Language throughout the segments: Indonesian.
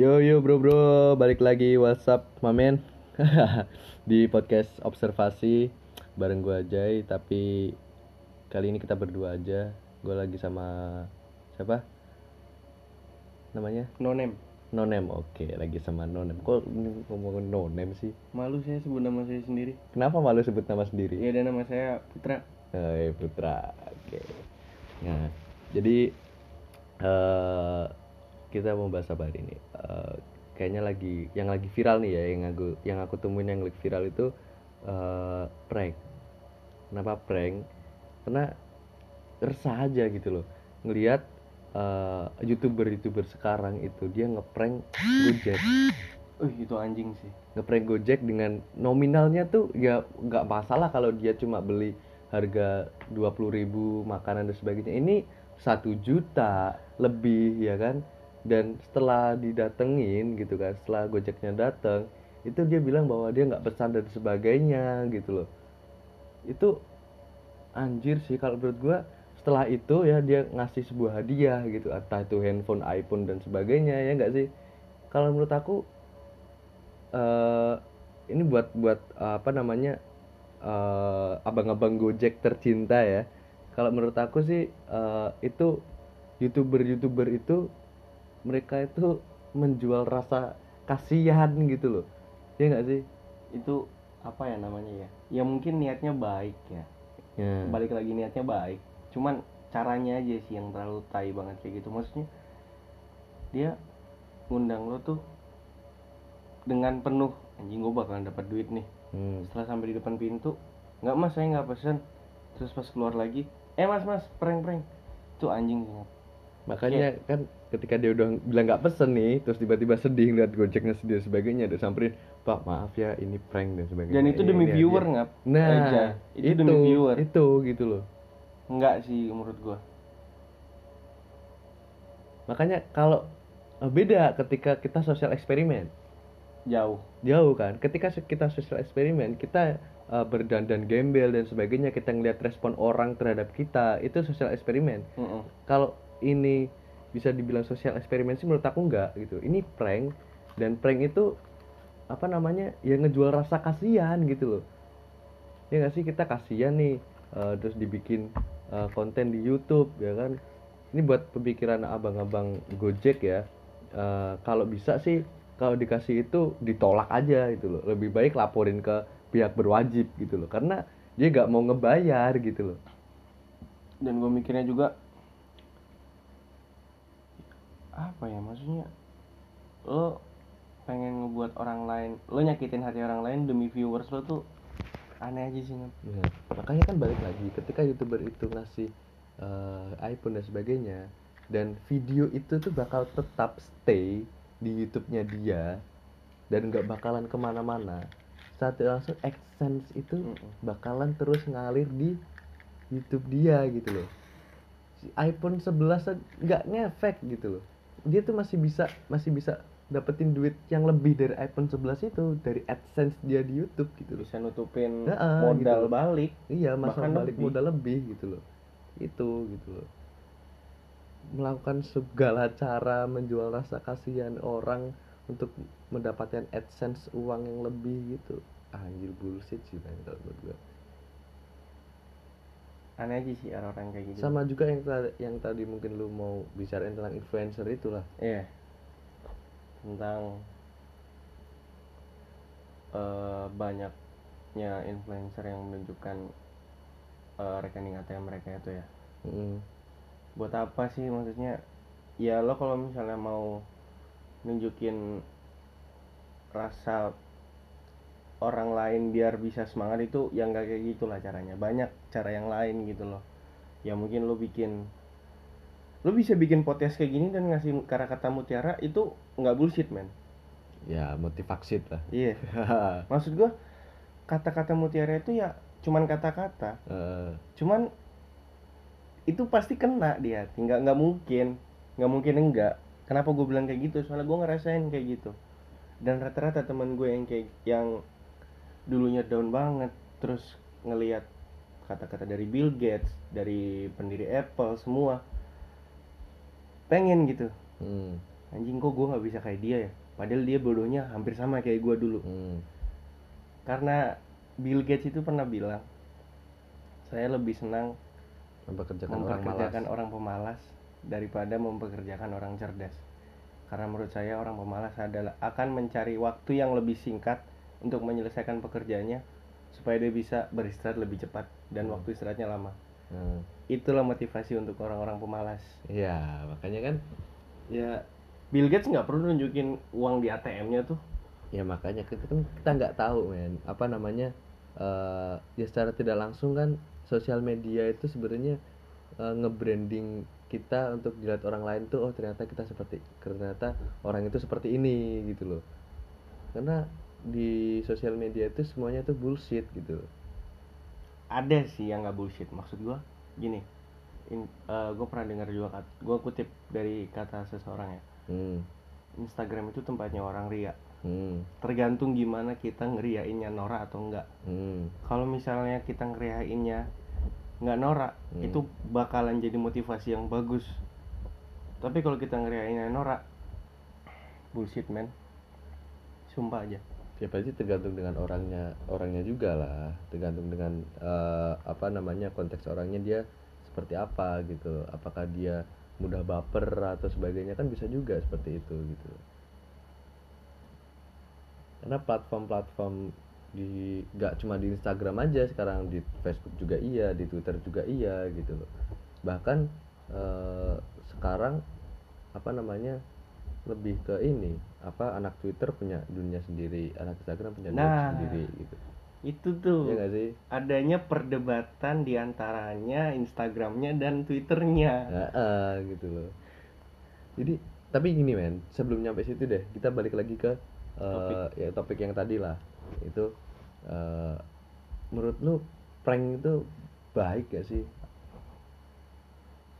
Yo yo bro bro, balik lagi WhatsApp mamen di podcast observasi bareng gua Jay tapi kali ini kita berdua aja. Gue lagi sama siapa? Namanya Nonem. Nonem. Oke, lagi sama Nonem. Kok ngomongin Nonem sih? Malu saya sebut nama saya sendiri. Kenapa malu sebut nama sendiri? Iya dan nama saya Putra. Hai Putra. Oke. Nah, jadi eh kita mau bahas apa hari ini? Eh, kayaknya lagi yang lagi viral nih ya, yang aku yang aku temuin yang lagi viral itu eh prank. Kenapa prank? Karena resah aja gitu loh. Ngelihat eh, youtuber-youtuber sekarang itu dia ngeprank Gojek. Uh itu anjing sih. ngeprank Gojek dengan nominalnya tuh ya nggak masalah kalau dia cuma beli harga 20.000 makanan dan sebagainya ini satu juta lebih ya kan dan setelah didatengin gitu kan setelah Gojeknya datang itu dia bilang bahwa dia nggak pesan dan sebagainya gitu loh itu anjir sih kalau menurut gua setelah itu ya dia ngasih sebuah hadiah gitu entah itu handphone iPhone dan sebagainya ya nggak sih kalau menurut aku eh ini buat buat eh, apa namanya eh, abang-abang Gojek tercinta ya. Kalau menurut aku sih eh, itu youtuber-youtuber itu mereka itu menjual rasa kasihan gitu loh. Ya nggak sih? Itu apa ya namanya ya? Ya mungkin niatnya baik ya. Ya. Balik lagi niatnya baik. Cuman caranya aja sih yang terlalu tai banget kayak gitu. Maksudnya dia ngundang lo tuh dengan penuh anjing gue bakalan dapat duit nih. Hmm. Setelah sampai di depan pintu, nggak mas saya nggak pesen. Terus pas keluar lagi, eh mas mas prank prank. Itu anjing Makanya kan ketika dia udah bilang nggak pesen nih, terus tiba-tiba sedih ngeliat Gojeknya sedih dan sebagainya, dia samperin, Pak maaf ya ini prank dan sebagainya. Dan itu Ini demi hadiah." viewer ngap. Nah, Aja. Itu, demi viewer. Itu gitu loh. Enggak sih menurut gua. Makanya kalau eh, beda ketika kita sosial eksperimen. Jauh. Jauh kan. Ketika kita sosial eksperimen, kita eh, berdandan gembel dan sebagainya, kita ngeliat respon orang terhadap kita, itu sosial eksperimen. Mm-mm. Kalau ini bisa dibilang sosial eksperimen sih menurut aku enggak gitu. Ini prank dan prank itu apa namanya? Ya ngejual rasa kasihan gitu loh. Ya nggak sih kita kasihan nih eh, terus dibikin eh, konten di YouTube ya kan. Ini buat pemikiran abang-abang Gojek ya. Eh, kalau bisa sih kalau dikasih itu ditolak aja gitu loh. Lebih baik laporin ke pihak berwajib gitu loh. Karena dia nggak mau ngebayar gitu loh. Dan gua mikirnya juga apa ya maksudnya? Lo pengen ngebuat orang lain lo nyakitin hati orang lain demi viewers lo tuh aneh aja sih Ngap. Ya, makanya kan balik lagi ketika youtuber itu ngasih eh, iPhone dan sebagainya dan video itu tuh bakal tetap stay di YouTube-nya dia dan nggak bakalan ke mana-mana saat langsung AdSense itu bakalan terus ngalir di YouTube dia gitu loh. Si iPhone 11 aja nggak ngefek gitu loh dia tuh masih bisa masih bisa dapetin duit yang lebih dari iPhone 11 itu dari AdSense dia di YouTube gitu loh bisa nutupin Heeh, modal gitu. balik Iya, masalah Bahkan balik lebih. modal lebih gitu loh. Itu gitu loh. Melakukan segala cara menjual rasa kasihan orang untuk mendapatkan AdSense uang yang lebih gitu. Anjir bullshit sih kalau menurut gue. Aneh aja sih orang-orang kayak gitu Sama juga yang tadi, yang tadi mungkin lu mau bicarain tentang influencer itulah. iya tentang eh, banyaknya influencer yang menunjukkan eh, rekening ATM mereka itu ya Mm. buat apa sih maksudnya ya lo kalau misalnya mau nunjukin rasa orang lain biar bisa semangat itu yang gak kayak gitulah caranya. Banyak cara yang lain gitu loh. Ya mungkin lo bikin lo bisa bikin podcast kayak gini dan ngasih kata-kata mutiara itu nggak bullshit man Ya, motivaksit lah. iya. Maksud gua kata-kata mutiara itu ya cuman kata-kata. Eh, cuman itu pasti kena dia tinggal nggak mungkin. Nggak mungkin enggak. Kenapa gue bilang kayak gitu? Soalnya gue ngerasain kayak gitu. Dan rata-rata teman gue yang kayak yang dulunya down banget terus ngelihat kata-kata dari Bill Gates dari pendiri Apple semua. Pengen gitu. Hmm. anjing kok gue nggak bisa kayak dia ya? Padahal dia bodohnya hampir sama kayak gue dulu. Hmm. karena Bill Gates itu pernah bilang saya lebih senang mempekerjakan orang malas. mempekerjakan orang pemalas daripada mempekerjakan orang cerdas. Karena menurut saya orang pemalas adalah akan mencari waktu yang lebih singkat untuk menyelesaikan pekerjaannya supaya dia bisa beristirahat lebih cepat dan Hmm. waktu istirahatnya lama. Hmm. itulah motivasi untuk orang-orang pemalas. Iya, makanya kan ya Bill Gates nggak perlu nunjukin uang di ATM-nya tuh. Ya makanya kita kan kita nggak tahu men. Apa namanya eh ya secara tidak langsung kan sosial media itu sebenarnya eh, nge-branding kita untuk dilihat orang lain tuh oh ternyata kita seperti ternyata orang itu seperti ini gitu loh. Karena di sosial media itu semuanya tuh bullshit gitu ada sih yang nggak bullshit maksud gua gini gue pernah dengar juga gue kutip dari kata seseorang ya hmm. Instagram itu tempatnya orang ria Hmm. tergantung gimana kita ngeriainnya Nora atau enggak Hmm. kalau misalnya kita ngeriainnya nggak Nora Hmm. itu bakalan jadi motivasi yang bagus tapi kalau kita ngeriainnya Nora bullshit man sumpah aja siapa sih tergantung dengan orangnya orangnya juga lah. Tergantung dengan eh, apa namanya konteks orangnya dia seperti apa gitu. Apakah dia mudah baper atau sebagainya kan bisa juga seperti itu gitu. Karena platform-platform di nggak cuma di Instagram aja sekarang di Facebook juga iya di Twitter juga iya gitu. Bahkan eh, sekarang apa namanya lebih ke ini apa anak Twitter punya dunia sendiri anak Instagram punya dunia Nah. sendiri gitu. itu tuh. Ya nggak sih? Adanya perdebatan di antaranya Instagramnya dan Twitternya. Nah, eh, gitu loh. Jadi tapi gini men sebelum nyampe situ deh kita balik lagi ke eh, Topik. ya topik yang tadi lah. Itu eh, menurut lu prank itu baik gak sih?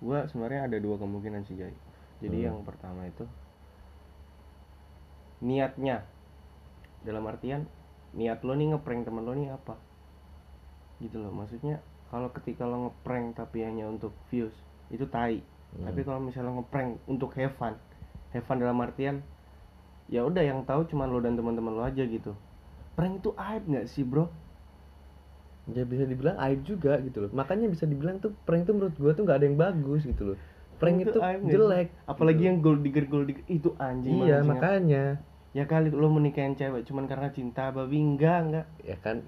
Gua sebenarnya ada dua kemungkinan sih Jai. Jadi Hmm. yang pertama itu niatnya. Dalam artian niat lo nih ngeprank temen lo nih apa? Gitu loh maksudnya kalau ketika lo ngeprank tapi hanya untuk views itu tai. Hmm. tapi kalau misalnya lo ngeprank untuk have fun have fun dalam artian ya udah yang tahu cuma lo dan teman-teman lo aja gitu. Prank itu aib nggak sih bro? Ya bisa dibilang aib juga gitu loh. Makanya bisa dibilang tuh prank tuh menurut gua tuh nggak ada yang bagus gitu loh. Prank itu, sih? jelek apalagi gitu. yang gold digger gold digger itu anjing iya makanya ya kali lo menikahin cewek cuman karena cinta babi enggak enggak. Ya kan?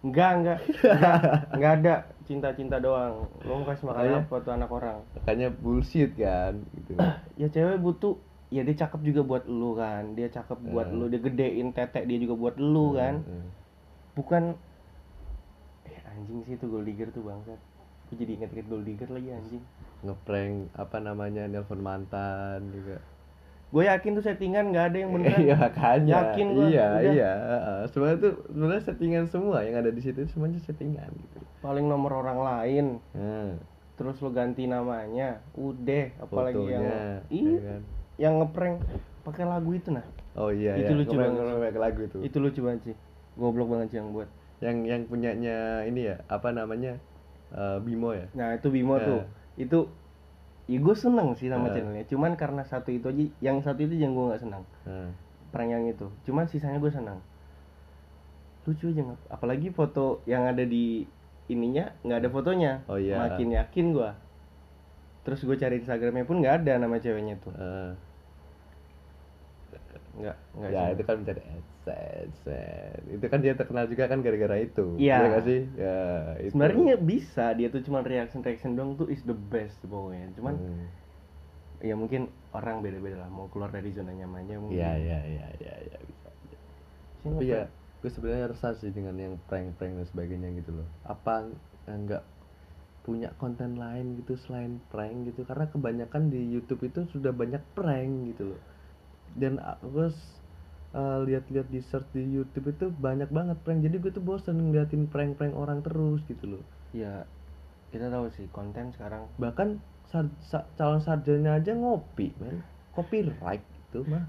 Enggak enggak. Enggak, enggak ada cinta cinta doang. Lo mau kasih makan Makanya- apa tuh anak orang? makanya bullshit kan gitu. Ya cewek butuh ya dia cakep juga buat lu kan. Dia cakep buat Hmm. lu dia gedein tetek dia juga buat lu kan. Hmm. bukan eh anjing sih itu gold digger tuh bangsat. Gue jadi inget-inget gold digger lagi anjing. Ngeprank apa namanya nelpon mantan juga gue yakin tuh settingan nggak ada yang beneran. Iya makanya. Yakin gua, iya udah. iya sebenarnya tuh sebenarnya settingan semua yang ada di situ semuanya settingan gitu. Paling nomor orang lain. Nah, terus lo ganti namanya udah. Apalagi yang fotonya iya ya kan? yang ngeprank. Pakai lagu itu nah. Oh iya Itu iya. lucu banget. ngeprank lagu itu. Itu lucu banget sih. Goblok banget sih yang buat. Yang yang punyanya ini ya apa namanya? Eh, Bimo ya? Nah itu Bimo Ya. tuh. Itu ya gue seneng sih sama Ya. channelnya. Cuman karena satu itu aja yang satu itu yang gue nggak senang nah, prank yang itu. Cuman sisanya gue senang lucu aja nggak? Apalagi foto yang ada di ininya nggak ada fotonya. Oh, iya. makin yakin gue terus gue cari instagramnya pun nggak ada nama ceweknya tuh. Eh, nggak nggak ya sih. itu kan mencari AdSense itu kan dia terkenal juga kan gara-gara itu Iya. Iya sih ya itu. sebenarnya bisa dia tuh cuma reaction reaction doang tuh is the best pokoknya cuman Hmm. ya mungkin orang beda-beda lah mau keluar dari zona nyamannya mungkin Iya iya iya iya iya bisa. Sih, Tapi ya gue sebenarnya resah sih dengan yang prank-prank dan sebagainya gitu loh. Apa nggak punya konten lain gitu selain prank gitu? Karena kebanyakan di YouTube itu sudah banyak prank gitu loh. Dan aku uh, lihat-lihat di search di YouTube itu banyak banget prank. Jadi gue tuh bosan ngeliatin prank-prank orang terus gitu loh. ya kita tahu sih konten sekarang Bahkan sar- sa- calon sarjana aja ngopi, men. Copyright itu mah.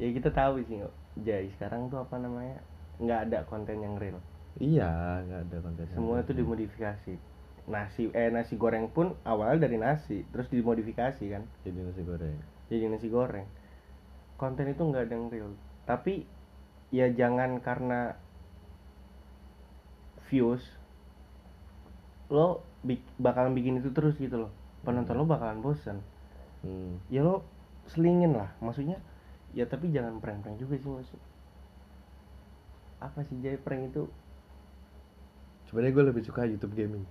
ya kita tahu sih Jai sekarang tuh apa namanya nggak ada konten yang real Iya, nggak ada konten. yang semua itu dimodifikasi nasi eh nasi goreng pun awalnya dari nasi terus dimodifikasi kan jadi nasi goreng jadi nasi goreng konten itu nggak ada yang real. Tapi ya jangan karena views lo bik- bakalan bikin itu terus gitu loh. Penonton lo bakalan bosan Hmm. ya lo selingin lah. Maksudnya ya tapi jangan prank-prank juga sih maksud apa sih jay? Prank itu sebenarnya gue lebih suka YouTube gaming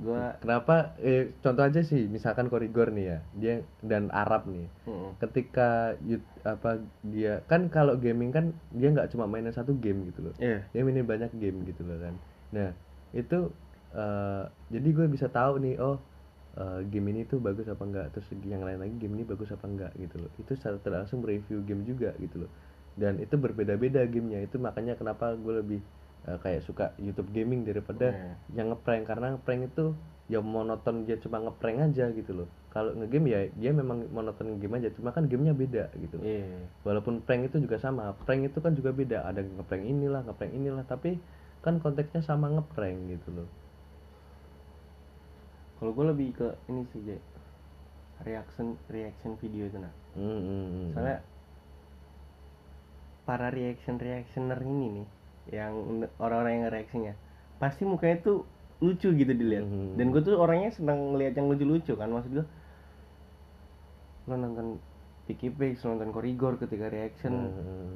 gua kenapa? Eh, contoh aja sih misalkan Korigor nih ya dia dan Arab nih. Mm-mm. ketika yut- apa dia kan kalau gaming kan dia nggak cuma mainin satu game gitu loh. Iya. dia mainin banyak game gitu loh kan. Nah itu eh, jadi gue bisa tahu nih oh eh, game ini tuh bagus apa enggak terus yang lain lagi game ini bagus apa enggak gitu loh. Itu secara langsung mereview game juga gitu loh. Dan itu berbeda-beda gamenya. Itu makanya kenapa gue lebih eh, kayak suka YouTube gaming daripada Iya. yang ngeprank. Karena ngeprank itu ya monoton dia cuma ngeprank aja gitu loh. Kalau ngegame ya dia memang monoton game aja cuma kan gamenya beda gitu. Iya. walaupun prank itu juga sama prank itu kan juga beda. Ada ngeprank inilah ngeprank inilah tapi kan konteksnya sama ngeprank gitu loh. Kalau gue lebih ke ini sih jay. Reaction reaction video itu nah Hmm, hmm, hmm. soalnya para reaction reactioner ini nih yang orang-orang yang reaksinya pasti mukanya tuh lucu gitu dilihat. Mhm. dan gue tuh orangnya senang ngeliat yang lucu-lucu kan maksud gue lo nonton Picky Pix lo nonton Korigor ketika reaction Hmm,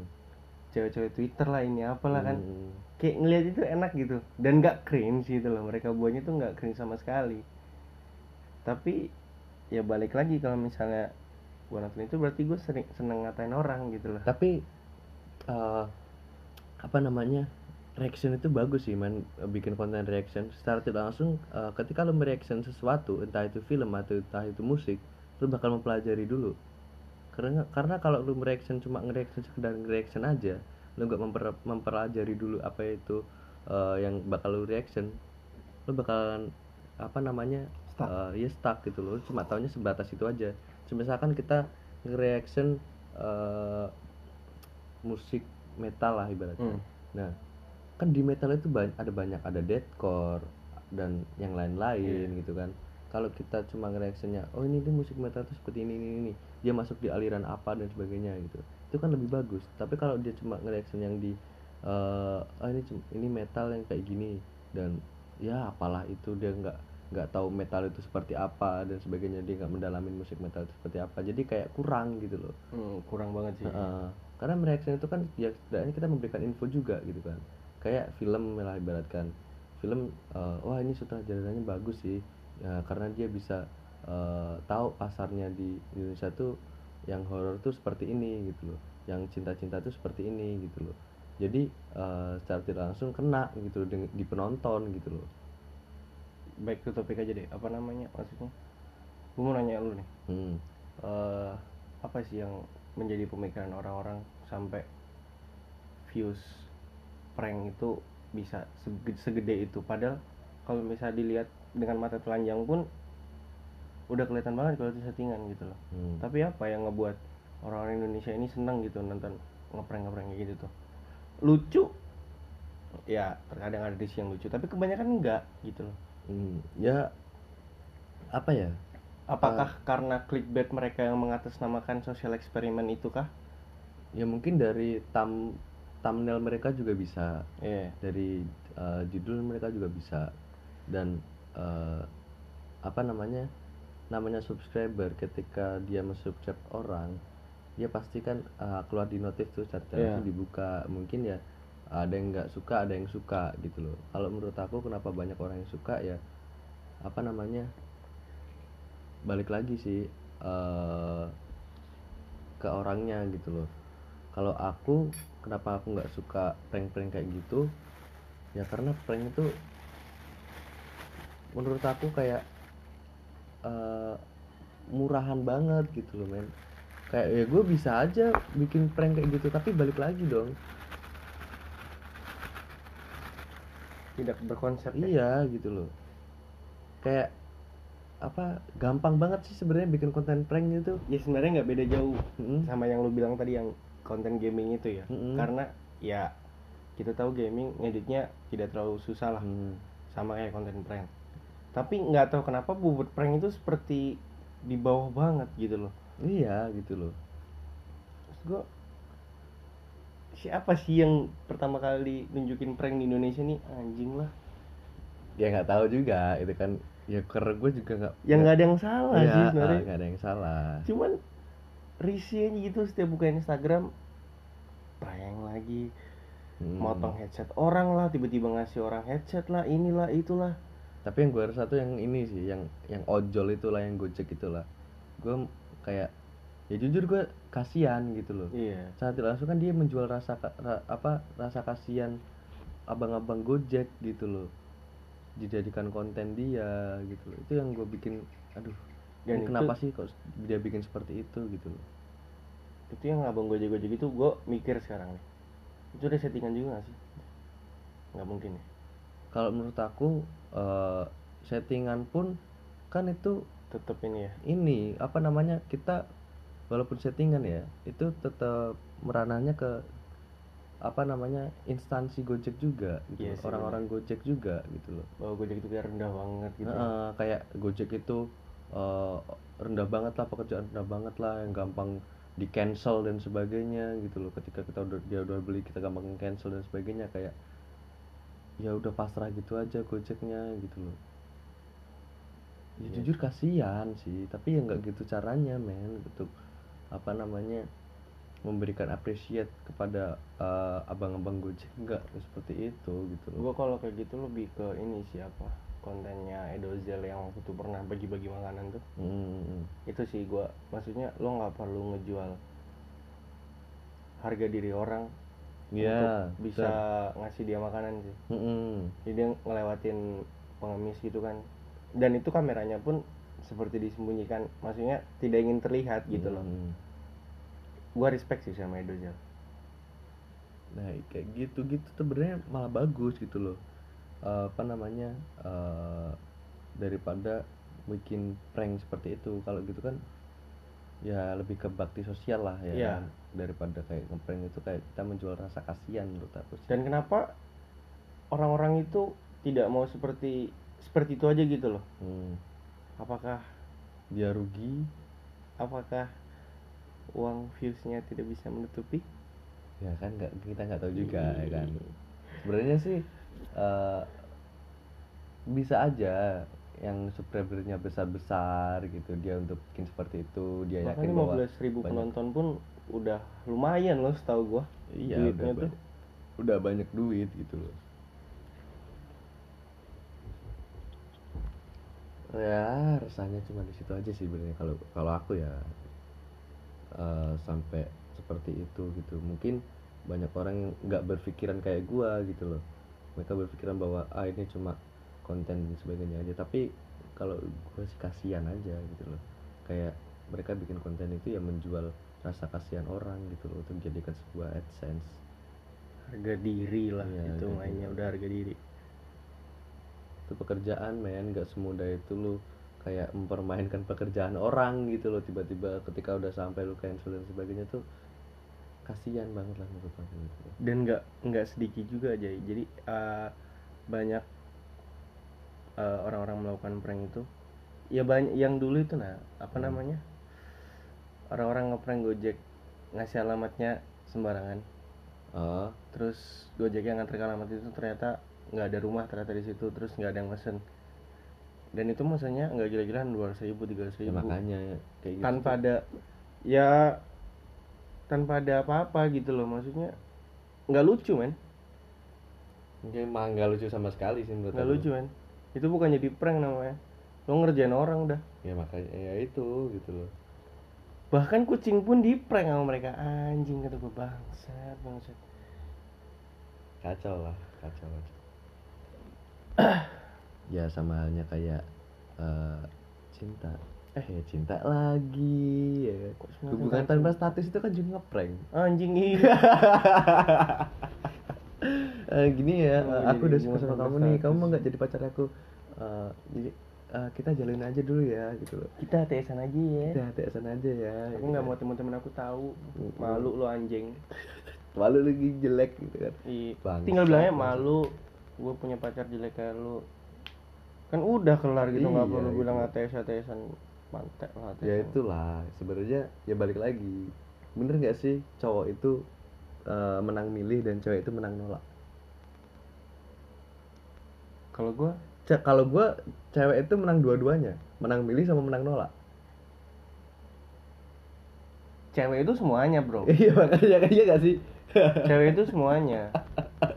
cewek-cewek Twitter lah ini apalah kan. Hmm. kayak ngeliat itu enak gitu. Dan nggak cringe gitu loh mereka buatnya tuh nggak cringe sama sekali. Tapi ya balik lagi kalau misalnya gua nonton itu berarti gue sering seneng ngatain orang gitu loh. Tapi eh, apa namanya reaction itu bagus sih man. Bikin konten reaction. Secara tidak langsung eh, ketika lo mereaction sesuatu entah itu film atau entah itu musik lo bakal mempelajari dulu. Karena karena kalau lo mereaction cuma ngereaction sekedar ngereaction aja lo nggak memper- mempelajari dulu apa itu eh, yang bakal lo reaction lo bakalan apa namanya Stuck. eh, ya stuck gitu loh. Cuma taunya sebatas itu aja. Misalkan kita nge-reaction eh, musik metal lah ibaratnya. Hmm. nah kan di metal itu banyak ada banyak ada deathcore dan yang lain-lain Iya. gitu kan. Kalau kita cuma nge-reactionnya oh ini tuh musik metal tuh seperti ini ini ini. Dia masuk di aliran apa dan sebagainya gitu. Itu kan lebih bagus. Tapi kalau dia cuma nge-reaction yang di eh ah ini ini metal yang kayak gini. Dan ya apalah itu dia nggak nggak tahu metal itu seperti apa dan sebagainya. Dia nggak mendalami musik metal itu seperti apa. Jadi kayak kurang gitu loh. Hmm, kurang banget sih. Heeh. Karena mereaction itu kan ya setidaknya kita memberikan info juga gitu kan. Kayak film lah ibaratkan. Film eh, wah ini sutradaranya bagus sih. Ya, karena dia bisa eh, tahu pasarnya di Indonesia tuh yang horor tuh seperti ini gitu loh. Yang cinta-cinta tuh seperti ini gitu loh. Jadi eh, secara tidak langsung kena gitu loh di, di penonton gitu loh. Back to topik aja deh. Apa namanya maksudnya? Gue mau nanya lu nih. Hmm. eh apa sih yang menjadi pemikiran orang-orang sampai views prank itu bisa sege- segede itu. Padahal kalau misalnya dilihat dengan mata telanjang pun udah kelihatan banget kalau itu settingan gitu loh. Hmm. tapi apa yang ngebuat orang-orang Indonesia ini senang gitu nonton ngeprank ngeprank kayak gitu tuh? Lucu. Ya terkadang ada sih yang lucu tapi kebanyakan enggak gitu loh. Hmm. ya apa ya apakah karena clickbait mereka yang mengatasnamakan sosial eksperimen itu kah ya mungkin dari tam thumbnail mereka juga bisa. Iya. dari eh, judul mereka juga bisa. Dan eh, apa namanya namanya subscriber ketika dia subscribe orang dia pasti kan eh, keluar di notif tuh secara langsung dibuka. Mungkin ya ada yang nggak suka ada yang suka gitu loh. Kalau menurut aku kenapa banyak orang yang suka ya apa namanya balik lagi sih eh, ke orangnya gitu loh. Kalau aku kenapa aku nggak suka prank-prank kayak gitu? Ya karena prank itu menurut aku kayak eh, murahan banget gitu loh men. Kayak ya gue bisa aja bikin prank kayak gitu tapi balik lagi dong. Tidak berkonsep ya? iya gitu loh. Kayak apa gampang banget sih sebenarnya bikin konten prank itu. Ya sebenarnya nggak beda jauh Mm-mm. sama yang lu bilang tadi yang konten gaming itu ya. Mm-mm. karena ya kita tahu gaming ngeditnya tidak terlalu susah lah Hmm. sama kayak konten prank. Tapi nggak tahu kenapa bubut prank itu seperti di bawah banget gitu loh. Iya gitu loh. Terus gue siapa sih yang pertama kali nunjukin prank di Indonesia nih? Anjing lah. Ya nggak tahu juga. Itu kan ya karena gue juga nggak yang nggak ada yang salah Iya, sih sebenarnya. nggak ada yang salah. Cuman risih aja gitu setiap buka Instagram prank lagi. Hmm. motong headset orang lah tiba-tiba ngasih orang headset lah inilah itulah. Tapi yang gue rasa tuh yang ini sih yang yang ojol itulah yang gojek itulah. Gue kayak ya jujur gue kasihan gitu loh. Iya. Tidak langsung kan dia menjual rasa ra- apa rasa kasihan abang-abang gojek gitu loh dijadikan konten dia gitu loh. Itu yang gue bikin aduh Dan itu- kenapa sih kok dia bikin seperti itu gitu loh. Itu yang abang gojek gojek itu gue mikir sekarang nih. Itu ada settingan juga gak sih? Nggak mungkin ya? Kalau menurut aku eh, settingan pun kan itu tetep ini ya? ini apa namanya kita walaupun settingan ya itu tetap meranahnya ke apa namanya instansi Gojek juga gitu Iya loh. sih, orang-orang Gojek juga gitu loh. Bahwa gojek itu kayak rendah banget gitu. Heeh, kayak Gojek itu eh, rendah banget lah pekerjaan rendah banget lah yang gampang di cancel dan sebagainya gitu loh. Ketika kita udah dia udah beli kita gampang cancel dan sebagainya kayak ya udah pasrah gitu aja Gojeknya gitu loh. Ya Iya. jujur kasihan sih tapi ya nggak gitu caranya men untuk apa namanya memberikan appreciate kepada eh, abang-abang Gojek nggak? Seperti itu gitu loh. Gue kalau kayak gitu lebih ke ini siapa kontennya Edozel yang waktu itu pernah bagi-bagi makanan tuh. Hmm, itu sih gua maksudnya lo nggak perlu ngejual harga diri orang Iya, untuk bisa ngasih dia makanan sih. Mm-mm. jadi dia ngelewatin pengemis gitu kan. Dan itu kameranya pun seperti disembunyikan. Maksudnya tidak ingin terlihat gitu loh Gua respect sih sama Edozel Nah kayak gitu gitu tuh sebenarnya malah bagus gitu loh. Eh, apa namanya eh, daripada bikin prank seperti itu kalau gitu kan ya lebih ke bakti sosial lah ya Iya. kan? daripada kayak ngeprank itu kayak kita menjual rasa kasihan menurut aku sih. dan kenapa orang-orang itu tidak mau seperti seperti itu aja gitu loh Hmm, apakah dia rugi apakah uang viewsnya tidak bisa menutupi ya kan nggak kita nggak tahu juga ya kan Iya. sebenarnya sih eh, bisa aja yang subscribernya besar besar gitu dia untuk bikin seperti itu dia bahkan yakin bahwa 15 ribu banyak- penonton pun udah lumayan loh setahu gua iya duitnya udah, tuh. banyak, udah banyak duit gitu loh ya rasanya cuma di situ aja sih sebenarnya kalau kalau aku ya eh, sampai seperti itu gitu. Mungkin banyak orang yang nggak berpikiran kayak gua gitu loh. Mereka berpikiran bahwa ah ini cuma konten dan sebagainya aja. Tapi kalau gua sih kasihan aja gitu loh. Kayak mereka bikin konten itu ya menjual rasa kasihan orang gitu loh untuk dijadikan sebuah adsense. Harga diri lah Iya, itu mainnya diri. udah harga diri. Itu pekerjaan men. Nggak semudah itu lu kayak mempermainkan pekerjaan orang gitu loh. Tiba-tiba ketika udah sampai lu cancel dan sebagainya tuh kasihan banget lah menurut aku gitu. Dan nggak nggak sedikit juga aja jadi eh, banyak eh, orang-orang melakukan prank itu. Ya banyak yang dulu itu nah apa Hmm. namanya? Orang-orang ngeprank gojek ngasih alamatnya sembarangan. Oh. Terus gojek yang nganter ke alamat itu ternyata nggak ada rumah ternyata di situ terus nggak ada yang mesen dan itu maksudnya nggak gila-gilaan dua ribu tiga ya ribu. makanya kayak gitu. Tanpa ada ya tanpa ada apa-apa gitu loh maksudnya. Nggak lucu men. Ya, emang nggak lucu sama sekali sih menurut nggak lucu men. Itu bukan jadi prank namanya. Lo ngerjain orang udah. Ya makanya ya itu gitu loh. Bahkan kucing pun di prank sama mereka. Anjing kata gue bangsat bangsat. Kacau lah kacau kacau ya sama halnya kayak eh, cinta. Eh ya cinta lagi ya. Kok semua hubungan tanpa status itu kan juga ngeprank. Anjing iya. Eh, gini ya Oh, aku udah suka sama kamu nih. Kamu mau nggak jadi pacar aku? Eh, jadi eh, kita jalin aja dulu ya gitu loh. Kita TSan aja ya. Kita hati aja ya aku gitu nggak kan. mau teman-teman aku tahu. Malu lo anjing. Malu lagi jelek gitu kan. Iya. Tinggal bilangnya malu. Gue punya pacar jelek kayak lu kan udah kelar gitu nggak Iya, perlu gitu. bilang ATS ATSan mantek lah ya itulah sebenarnya ya balik lagi. Bener nggak sih cowok itu eh, menang milih dan cewek itu menang nolak? Kalau gue Ce- kalau gua cewek itu menang dua-duanya. Menang milih sama menang nolak. Cewek itu semuanya bro. Iya makanya kayaknya gak sih? Cewek itu semuanya.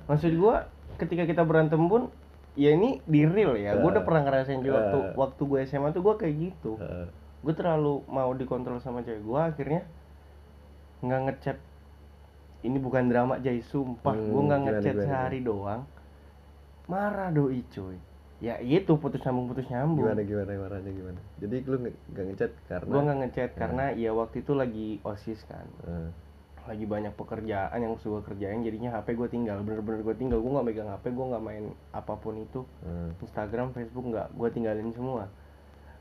Maksud gua ketika kita berantem pun ya ini di real ya. Gue udah pernah ngerasain juga waktu Eh. waktu gue SMA tuh gue kayak gitu. Eh, gue terlalu mau dikontrol sama cewek gue akhirnya nggak ngechat. Ini bukan drama Jai sumpah. Hmm, gue nggak ngechat gimana, sehari doang. Marah doi cuy. Ya itu putus nyambung putus nyambung. Gimana gimana marahnya gimana? Jadi lu nggak ngechat karena gue nggak ngechat karena ya waktu itu lagi osis kan. Eh, lagi banyak pekerjaan yang suka kerjain jadinya HP gue tinggal bener-bener gue tinggal. Gue nggak megang HP gue nggak main apa pun itu. Eh. Instagram Facebook nggak gue tinggalin semua.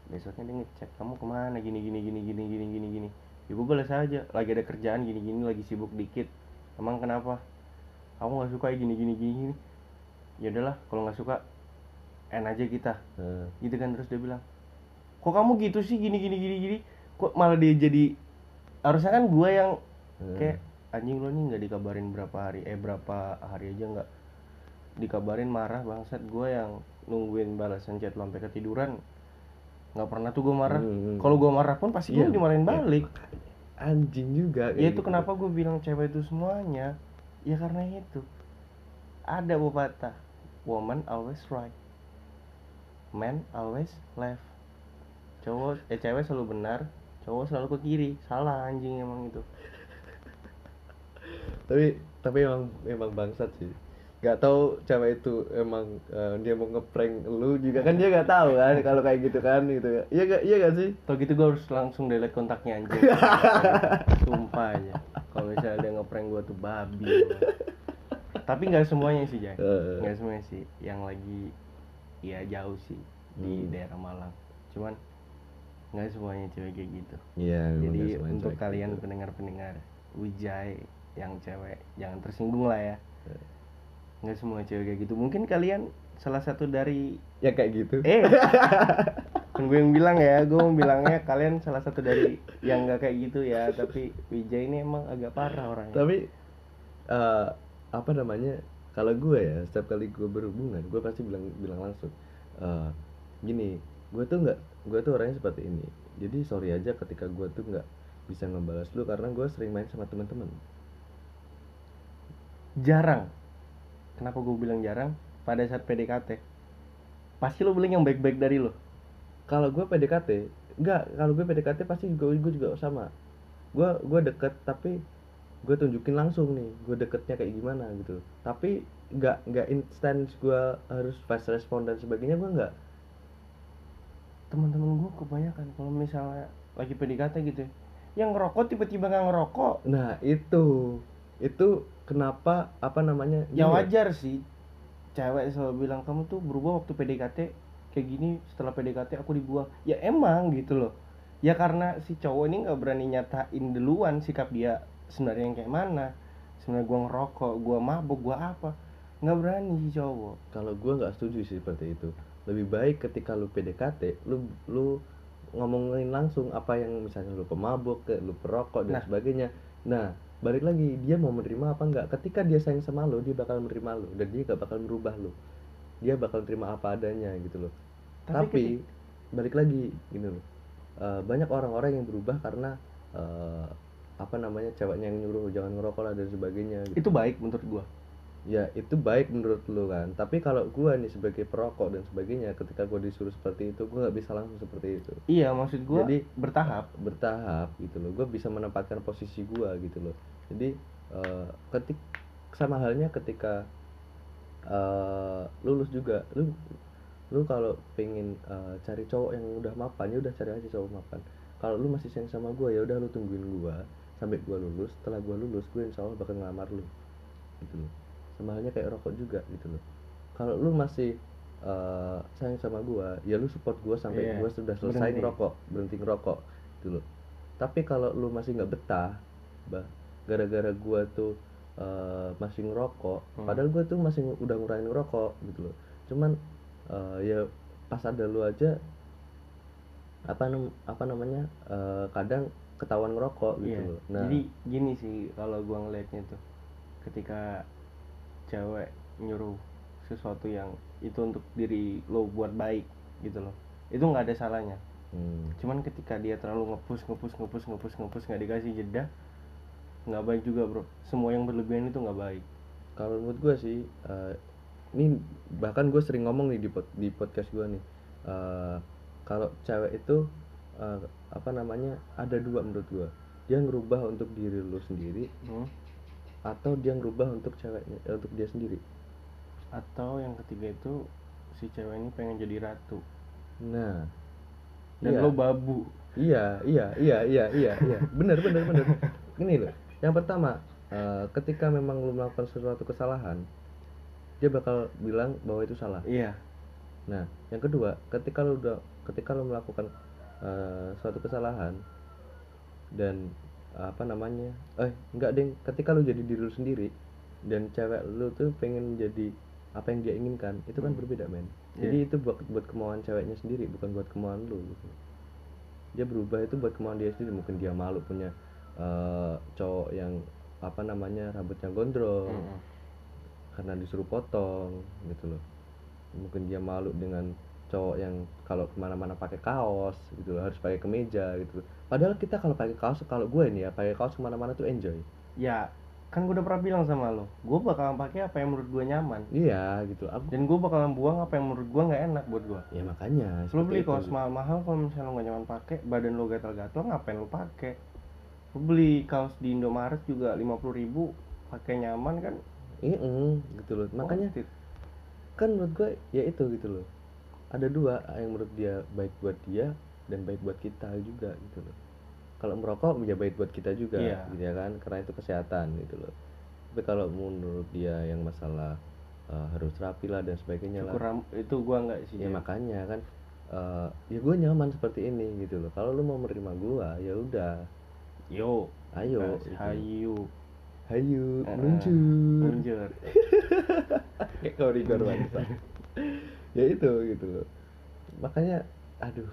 Besoknya dia ngechat kamu ke mana? Gini gini gini gini gini gini gini. Ya gue balas aja lagi ada kerjaan gini gini lagi sibuk dikit. Emang kenapa? Kamu nggak suka ya gini gini gini gini. Ya udahlah kalau nggak suka end aja kita. Eh, gitu kan terus dia bilang. Kok kamu gitu sih gini gini gini gini? Kok malah dia jadi harusnya kan gue yang eh. kayak anjing lo nih nggak dikabarin berapa hari eh berapa hari aja nggak dikabarin marah bangsat. Gue yang nungguin balasan chat lo sampai ketiduran nggak pernah tuh gue marah. Hmm, hmm. kalau gue marah pun pasti Iya, gue dimarahin iya. balik. Anjing juga ya itu gitu. kenapa gue bilang cewek itu semuanya? Ya karena itu. Ada pepatah woman always right man always left. Cowok eh cewek selalu benar cowok selalu ke kiri. Salah anjing emang itu tapi tapi emang emang bangsat sih. Nggak tahu cewek itu emang eh, dia mau ngeprank lu juga kan dia nggak tahu kan kalau kayak gitu kan gitu ya. Iya gak iya gak sih? Tau gitu gue harus langsung delete kontaknya anjing. Sumpah aja. Kalau misalnya dia ngeprank gue tuh babi. Tapi nggak semuanya sih Jay Eh. Nggak semuanya sih. Yang lagi Ya jauh sih Di Hmm. daerah Malang. Cuman nggak semuanya cewek kayak gitu. Iya memang Jadi untuk kalian gitu. pendengar-pendengar Wijay Yang cewek Jangan tersinggung lah ya Eh. Nggak semua cewek kayak gitu Mungkin kalian salah satu dari ya kayak gitu Eh, kan gue yang bilang ya, gue mau bilangnya kalian salah satu dari yang nggak kayak gitu ya. Tapi Wijay ini emang agak parah orangnya. tapi eh, apa namanya kalau gue ya setiap kali gue berhubungan gue pasti bilang bilang langsung eh, gini gue tuh nggak gue tuh orangnya seperti ini jadi sorry aja ketika gue tuh nggak bisa ngebalas lu karena gue sering main sama teman-teman Jarang. Kenapa gue bilang jarang? Pada saat PDKT, pasti lo bilang yang baik-baik dari lo. kalau gue PDKT enggak kalau gue PDKT pasti gue gue juga sama. Gue gue deket tapi gue tunjukin langsung nih gue deketnya kayak gimana gitu. Tapi nggak nggak instan gue harus fast respon dan sebagainya gue nggak. Teman-teman gue kebanyakan kalau misalnya lagi PDKT gitu, ya, yang ngerokok tiba-tiba nggak ngerokok, nah itu. Itu kenapa apa namanya ya gini wajar sih. Cewek selalu bilang kamu tuh berubah waktu PDKT kayak gini setelah PDKT aku dibuang. Ya emang gitu loh. Ya karena si cowok ini nggak berani nyatain duluan sikap dia sebenarnya yang kayak mana. Sebenarnya gua ngerokok, gua mabuk, gua apa. Nggak berani si cowok. kalau gue nggak setuju sih seperti itu lebih baik ketika lu PDKT lu lu ngomongin langsung apa yang misalnya lu pemabuk ke lu perokok dan Nah. sebagainya nah balik lagi dia mau menerima apa enggak? Ketika dia sayang sama lu dia bakal menerima lu dan dia gak bakal merubah lu dia bakal terima apa adanya gitu loh. Tapi tapi, balik lagi gini loh. Eh, banyak orang-orang yang berubah karena eh, apa namanya ceweknya yang nyuruh jangan ngerokok lah dan sebagainya gitu. Itu baik menurut gua. Ya itu baik menurut lu kan. Tapi kalau gua nih sebagai perokok dan sebagainya ketika gua disuruh seperti itu gua nggak bisa langsung seperti itu. Iya, maksud gua Jadi- bertahap. bertahap gitu loh. Gua bisa menempatkan posisi gua gitu loh. Jadi eh, ketik sama halnya ketika eh, lulus juga. Lu lu kalau pengen eh, cari cowok yang udah mapan ya udah cari aja cowok mapan. Kalau lu masih sayang sama gua ya udah lu tungguin gua sampai gua lulus. Setelah gua lulus gue insya Allah bakal ngelamar lu. Gitu loh sama halnya kayak rokok juga gitu loh kalau lu masih eh, sayang sama gua ya lu support gua sampai Iya, gua sudah selesai berhenti. ngerokok berhenti ngerokok gitu loh tapi kalau lu masih nggak betah bah gara-gara gua tuh eh, masih ngerokok Hmm. padahal gua tuh masih udah ngurangin ngerokok gitu loh cuman eh, ya pas ada lu aja apa nam- apa namanya eh, kadang ketahuan ngerokok gitu Iya. loh. Nah, Jadi gini sih kalau gua ngelihatnya tuh ketika cewek nyuruh sesuatu yang itu untuk diri lo buat baik gitu loh. Itu nggak ada salahnya. hmm, Cuman ketika dia terlalu ngepus ngepus ngepus ngepus ngepus nggak dikasih jeda nggak baik juga bro. Semua yang berlebihan itu nggak baik. kalau menurut gue sih eh, ini bahkan gue sering ngomong nih di pod- di podcast gue nih eh, kalau cewek itu eh, apa namanya ada dua menurut gue dia ngerubah untuk diri lu sendiri Hmm? Atau dia ngerubah untuk ceweknya eh, untuk dia sendiri Atau yang ketiga itu si cewek ini pengen jadi ratu nah dan iya. lo babu. Iya, iya, iya, iya, iya, iya. Bener, bener, bener. Ini loh. Yang pertama, eh, ketika memang lu melakukan sesuatu kesalahan, dia bakal bilang bahwa itu salah. Iya. Nah, yang kedua, ketika lu udah, ketika lu melakukan eh, suatu kesalahan dan apa namanya, eh enggak deng, ketika lu jadi diri lu sendiri dan cewek lu tuh pengen jadi apa yang dia inginkan, itu kan Hmm. berbeda men. Iya. Jadi itu buat buat kemauan ceweknya sendiri, bukan buat kemauan lu gitu. Dia berubah itu buat kemauan dia sendiri, mungkin dia malu punya eh, cowok yang apa namanya rambutnya gondrong Mm-mm. karena disuruh potong gitu loh mungkin dia malu dengan cowok yang kalau ke mana-mana pakai kaos gitu loh harus pakai kemeja gitu padahal kita kalau pakai kaos kalau gue ini ya pakai kaos ke mana-mana tuh enjoy Ya, kan gue udah pernah bilang sama lo, gue bakalan pakai apa yang menurut gue nyaman, iya gitu aku dan gue bakalan buang apa yang menurut gue nggak enak buat gue. ya makanya Lo beli kaos mahal-mahal kalau misalnya lo gak nyaman pakai, badan lo gatal-gatal, ngapain lo pakai? Lo beli kaos di Indomaret juga 50.000 ribu, pakai nyaman kan? Iya, mm, gitu loh makanya it. kan menurut gue ya itu gitu loh ada dua yang menurut dia baik buat dia dan baik buat kita juga gitu loh. Kalau merokok ya baik buat kita juga Iya. gitu ya kan? Karena itu kesehatan gitu loh. Tapi kalau menurut dia yang masalah eh, harus rapi lah dan sebagainya lah. Cukur ram- itu gue nggak sih. ya makanya kan eh, ya gue nyaman seperti ini gitu loh. Kalau lu mau menerima gue ya udah. Yo, ayo gitu. hayu, hayu Eh, muncul munjur. kayak koridor bangsa ya itu gitu. Loh makanya aduh.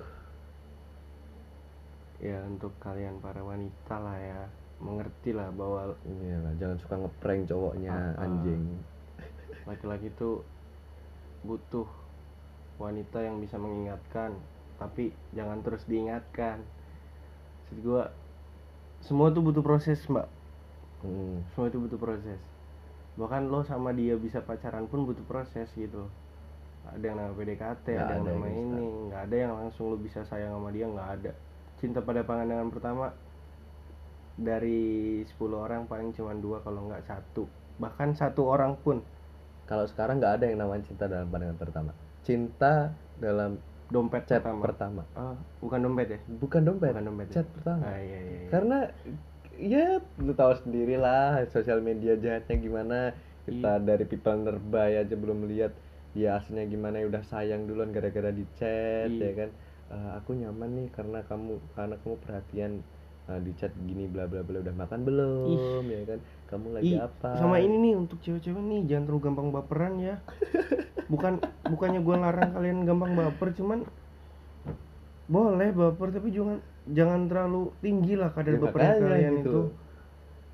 Ya untuk kalian para wanita lah ya, mengerti lah bahwa Iya lah, jangan suka ngeprank cowoknya ah. anjing. laki-laki itu butuh wanita yang bisa mengingatkan tapi jangan terus diingatkan. Maksud gua semua tuh butuh proses mbak. Hmm. semua itu butuh proses. Bahkan lo sama dia bisa pacaran pun butuh proses gitu ada yang nama PDKT Nggak ada yang ada yang nama ini nggak ada yang langsung lo bisa sayang sama dia nggak ada cinta pada pandangan pertama dari 10 orang paling cuma dua kalau nggak satu bahkan satu orang pun Kalau sekarang nggak ada yang namanya cinta dalam pandangan pertama. Cinta dalam dompet chat pertama pertama. Ah, bukan dompet ya? Bukan dompet, Bukan dompet ya? chat pertama. Ah, iya, iya, iya. Karena ya lu tahu sendiri lah sosial media jahatnya gimana. Kita Iya. dari people nerbay aja belum melihat dia aslinya gimana ya udah sayang duluan gara-gara di chat Iya. ya kan. "Eh, aku nyaman nih karena kamu karena kamu perhatian eh, di chat gini bla bla bla udah makan belum ya kan kamu lagi Ih, apa sama ini nih untuk cewek-cewek nih jangan terlalu gampang baperan ya. Bukan bukannya gue larang kalian gampang baper, cuman boleh baper tapi jangan jangan terlalu tinggi lah kadar Ya, makanya kalian gitu itu.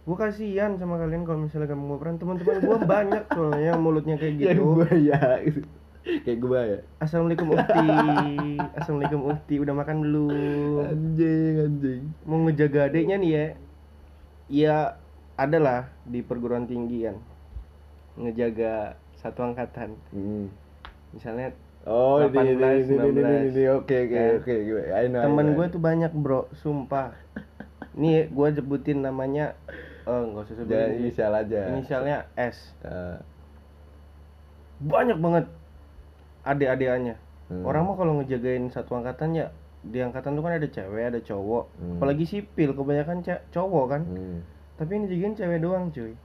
Gue kasihan sama kalian kalau misalnya gampang baperan. Teman-teman gue banyak soalnya yang mulutnya kayak ya gitu. gua ya kayak gua ya Assalamualaikum Ukti. Assalamualaikum Ukti. Udah makan belum? anjing anjing mau ngejaga adiknya nih ya ya adalah di perguruan tinggi kan ngejaga satu angkatan Hmm. misalnya oh ini ini 18, ini ini ini, 19. ini oke oke oke gue know, I temen gue tuh banyak bro sumpah nih gue sebutin namanya oh nggak usah sebutin inisial aja. Inisialnya S. Eh, banyak banget adik-adikannya. Hmm. orang mah kalau ngejagain satu angkatan ya di angkatan tuh kan ada cewek ada cowok. Hmm. apalagi sipil kebanyakan cowok kan. Hmm. tapi ini jagain cewek doang cuy.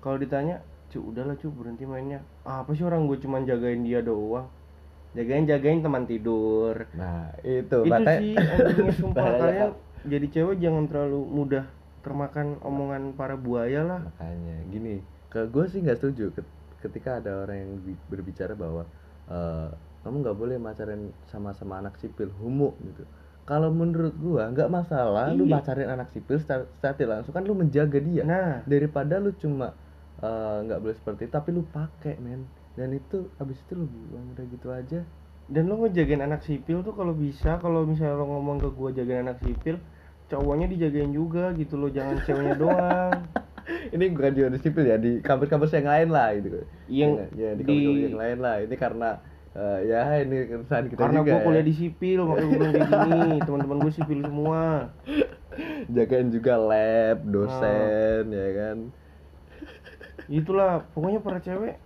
Kalau ditanya cu udahlah cu berhenti mainnya. "Ah, apa sih orang gue cuman jagain dia doang? Jagain jagain teman tidur. Nah itu itu makanya sih sumpah. Kalian jadi cewek jangan terlalu mudah termakan omongan para buaya lah. Makanya gini ke gue sih nggak setuju ket- ketika ada orang yang bi- berbicara bahwa eh, kamu nggak boleh pacaran sama-sama anak sipil homo gitu. Kalau menurut gua nggak masalah lu Iya. pacarin anak sipil secara, secara tidak langsung kan lu menjaga dia. Nah. Daripada lu cuma eh, nggak boleh seperti itu tapi lu pakai men. Dan itu habis itu lu buang udah gitu aja. Dan lo ngejagain anak sipil tuh kalau bisa kalau misalnya lo ngomong ke gua jagain anak sipil cowoknya dijagain juga gitu loh jangan ceweknya doang. Ini bukan di di sipil ya di kampus-kampus yang lain lah gitu. Yang ya, di di- kampus-kampus yang lain lah. Ini karena eh, ya ini keresahan kita karena juga gua kuliah ya. di sipil makanya gue kayak gini teman-teman gue sipil semua. Jagain juga lab dosen Nah. ya kan. Itulah pokoknya para cewek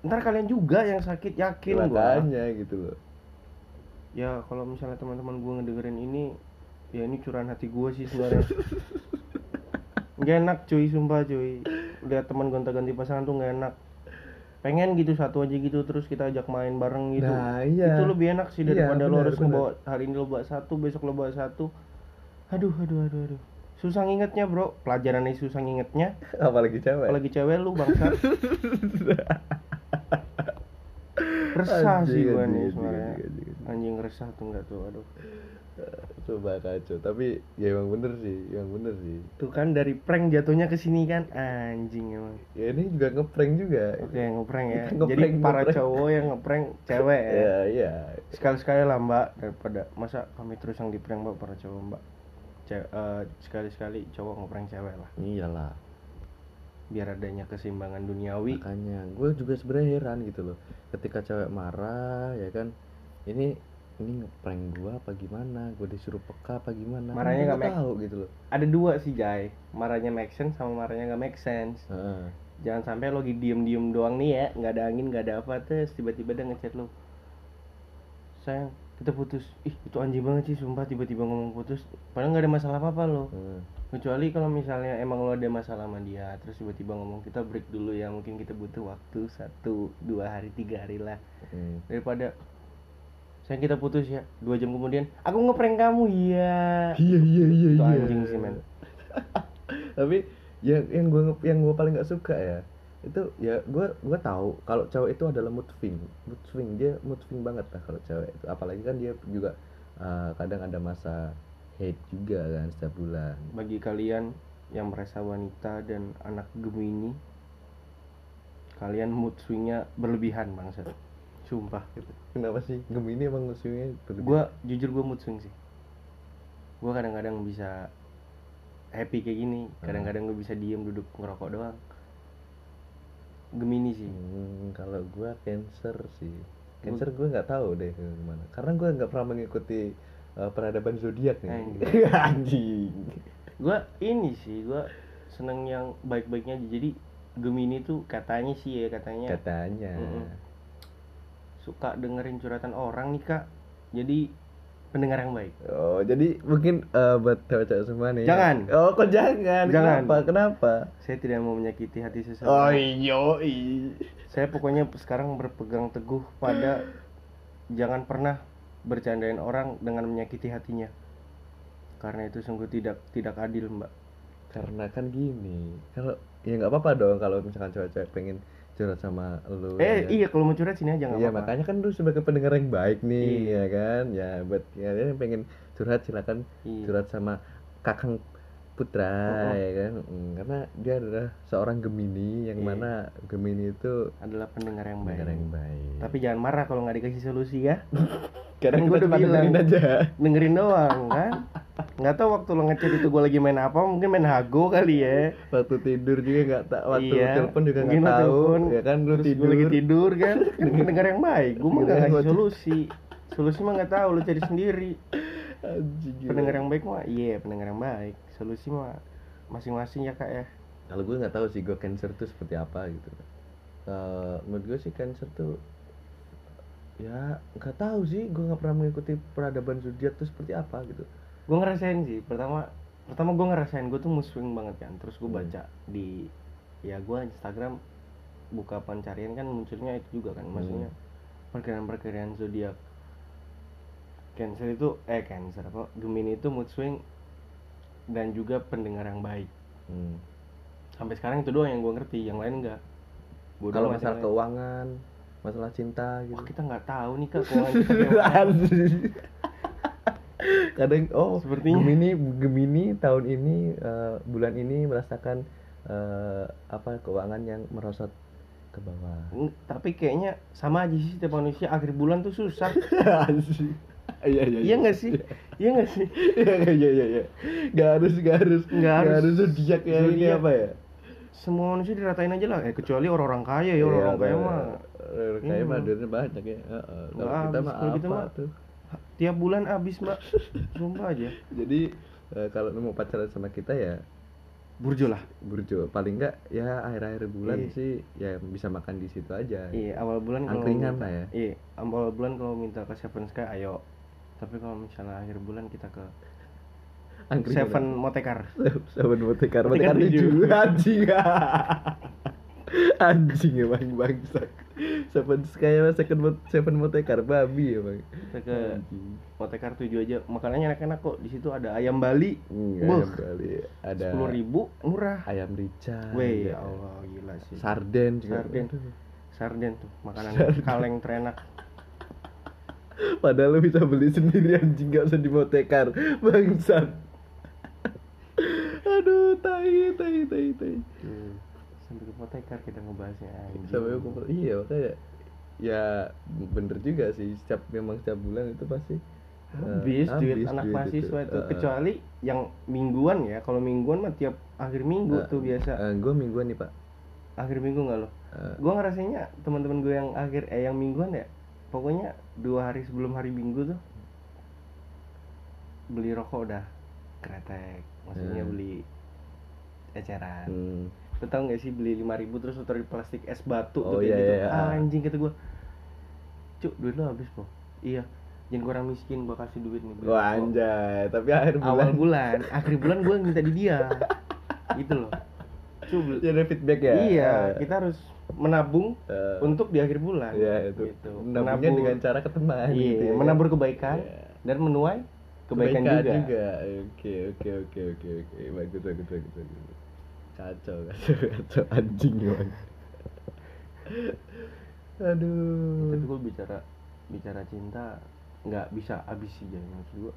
ntar kalian juga yang sakit yakin makanya gitu loh. Ya kalau misalnya teman-teman gue ngedengerin ini ya ini curahan hati gue sih sebenarnya. Nggak enak cuy sumpah cuy. Lihat teman gonta-ganti pasangan tuh nggak enak. Pengen gitu satu aja gitu terus kita ajak main bareng gitu. Nah, iya. itu lebih enak sih Iya, daripada lo benar, harus benar. ngebawa hari ini lo bawa satu besok lo bawa satu. Aduh aduh aduh aduh. Susah ngingetnya bro. Pelajarannya susah ngingetnya. Apalagi cewek. Apalagi cewek lu bangsa resah sih Anjing, gue anjing, nih sebenarnya. anjing, anjing, anjing. anjing resah tuh enggak tuh aduh coba kacau tapi ya emang bener sih emang bener sih. Tuh kan dari prank jatuhnya ke sini kan? Anjing emang. Ya ini juga ngeprank juga. Oke ngeprank ya. Kita jadi ngeprank, para ngeprank. cowok yang ngeprank cewek ya. Ya ya sekali-sekali lah mbak daripada masa kami terus yang di prank mbak para cowok mbak? Ce- eh, sekali-sekali cowok ngeprank cewek lah. Iyalah. Biar adanya keseimbangan duniawi. Makanya gue juga sebenarnya heran gitu loh. Ketika cewek marah ya kan? Ini ini ngeprank gue apa gimana? Gue disuruh peka apa gimana? Marahnya gua nggak make- tahu gitu loh. Ada dua sih Jai. Marahnya make sense sama marahnya nggak make sense. Heeh. jangan sampai lo lagi diem-diem doang nih ya. Nggak ada angin nggak ada apa terus tiba-tiba dia ngechat lo. Sayang kita putus. Ih itu anjing banget sih sumpah. Tiba-tiba ngomong putus. Padahal nggak ada masalah apa-apa lo Heeh. kecuali kalau misalnya emang lo ada masalah sama dia terus tiba-tiba ngomong kita break dulu ya mungkin kita butuh waktu satu dua hari tiga hari lah. Hmm. daripada sayang kita putus ya dua jam kemudian aku ngeprank kamu. Iya. Iya iya iya itu iya. anjing sih men. Tapi yang yang gue yang gue paling nggak suka ya itu ya gue gue tahu kalau cewek itu adalah mood swing mood swing. Dia mood swing banget lah kalau cewek itu. Apalagi kan dia juga uh, kadang ada masa hate juga kan setiap bulan. Bagi kalian yang merasa wanita dan anak Gemini kalian mood swingnya berlebihan bangsa sumpah. Kenapa sih? Gemini emang mood swingnya berlebihan? gue jujur gue mood swing sih. Gue kadang-kadang bisa happy kayak gini. Kadang-kadang gue bisa diem duduk ngerokok doang. Gemini sih. Hmm, kalau gue cancer sih. Cancer gue nggak tahu deh gimana karena gue nggak pernah mengikuti uh, peradaban zodiak nih. Anjing. Gue ini sih gue seneng yang baik-baiknya aja. jadi Gemini tuh katanya sih ya katanya. Katanya. Mm-mm. Suka dengerin curhatan orang nih kak jadi pendengar yang baik Oh, jadi mungkin eh, buat cewek-cewek semua nih. Jangan. Oh, kok jangan? Jangan. Kenapa? Kenapa? saya tidak mau menyakiti hati seseorang Oh, iyo. saya pokoknya sekarang berpegang teguh pada jangan pernah bercandain orang dengan menyakiti hatinya karena itu sungguh tidak tidak adil mbak Karena kan gini, kalau ya nggak apa-apa dong kalau misalkan cewek-cewek pengen curhat sama lu. eh ya. iya kalau mau curhat sini aja nggak Iya, apa-apa makanya kan lu sebagai pendengar yang baik nih, Iya. ya kan? Ya, buat kalian yang pengen curhat silakan Iya. curhat sama Kakang Putra, Oh, oh. ya kan? Mm, karena dia adalah seorang Gemini yang Iya. mana Gemini itu adalah pendengar yang baik pendengar yang baik. tapi jangan marah kalau nggak dikasih solusi ya kadang gua gue udah udah bilang. dengerin aja. dengerin doang kan nggak tahu waktu lo ngechat itu gue lagi main apa mungkin main hago kali ya. Waktu tidur juga nggak tak waktu iya. telepon juga nggak tahu ya kan lu tidur. lagi tidur kan. Dengar yang baik gue mah nggak ngasih gua- solusi. Solusi mah nggak tahu lo cari sendiri. Pendengar yang baik mah iya pendengar yang baik. Solusi mah masing-masing ya kak ya. Kalau gue nggak tahu sih gue cancer tuh seperti apa gitu. Eh, menurut gue sih cancer tuh ya nggak tahu sih gue nggak pernah mengikuti peradaban zodiak tuh seperti apa gitu gue ngerasain sih pertama pertama gue ngerasain gue tuh muswing banget kan terus gue Hmm. baca di ya gue Instagram buka pencarian kan munculnya itu juga kan maksudnya perkiraan-perkiraan zodiak Cancer itu eh Cancer apa Gemini itu mood swing dan juga pendengar yang baik Hmm. sampai sekarang itu doang yang gue ngerti yang lain enggak kalau masalah lain. keuangan masalah cinta gitu wah kita nggak tahu nih kak keuangan kita. kadang oh Sepertinya. Gemini Gemini tahun ini eh, bulan ini merasakan eh, apa keuangan yang merosot ke bawah. Mm, tapi kayaknya sama aja sih setiap manusia. Akhir bulan tuh susah. Iya iya iya. Nggak sih? Iya nggak sih? Iya iya iya iya nggak harus nggak harus. Nggak harus. zodiak ya ini apa ya? Semua manusia diratain aja lah. Eh kecuali orang-orang kaya ya orang-orang Iya, kaya bener. mah. Orang kaya Iya. mah duitnya banyak ya. Heeh. kalau kita mah apa tuh tiap bulan habis mbak. Sumpah aja. Jadi eh, kalau mau pacaran sama kita ya burjo lah. Burjo. Paling enggak ya akhir-akhir bulan Iya. sih ya bisa makan di situ aja. Iya awal bulan kalau Angkringan lah ya. iya awal bulan kalau minta ke Seven Sky ayo. Tapi kalau misalnya akhir bulan kita ke Angkringan Seven Motekar. Seven Motekar. Motekar tujuh. anjing. Anjing emang bangsa Seven sama Second Mot Seven Motekar babi emang kita ke. Motekar tujuh aja. Makanannya enak-enak kok. Di situ ada ayam Bali. Buh. ayam Bali. Ada sepuluh ribu murah. ayam rica Weh ya Allah gila sih. Sarden juga. Sarden. Aduh. sarden tuh makanan kaleng terenak. Padahal lu bisa beli sendiri anjing gak usah di motekar Bangsat. Aduh tai tai tai tai. Hmm. Sampai ke Motekar kita ngebahasnya anjing. Sampai aku iya makanya Ya bener juga sih Setiap memang setiap bulan itu pasti eh, habis duit habis anak duit mahasiswa itu, Eh, kecuali yang mingguan ya kalau mingguan mah tiap akhir minggu eh, tuh biasa. Eh, Gue mingguan nih pak. Akhir minggu nggak lo? Eh, gue ngerasanya teman-teman gue yang akhir eh yang mingguan ya pokoknya dua hari sebelum hari minggu tuh beli rokok udah kretek. Maksudnya Hmm. beli eceran. Hmm. Lu tau gak sih beli 5000 terus lu taruh di plastik es batu Oh, tuh kayak iya, gitu. iya, Ah, anjing kata gua. Cuk, duit lu habis, Po. Iya. Jangan kurang miskin gua kasih duit nih. rokok." anjay Tapi akhir bulan Awal bulan, akhir bulan gua minta di dia. gitu loh. Cuk, Jadi feedback ya Iya, Eh, kita harus menabung eh, untuk di akhir bulan. Iya itu Gitu. Menabungnya Menabur- dengan cara ke teman Iya, gitu ya. menabur kebaikan Iya. dan menuai kebaikan, juga. Oke oke oke oke oke bagus bagus bagus bagus. Kacau kacau kacau anjing emang. Aduh. Tapi gua bicara bicara cinta nggak bisa habis sih jadi maksud gua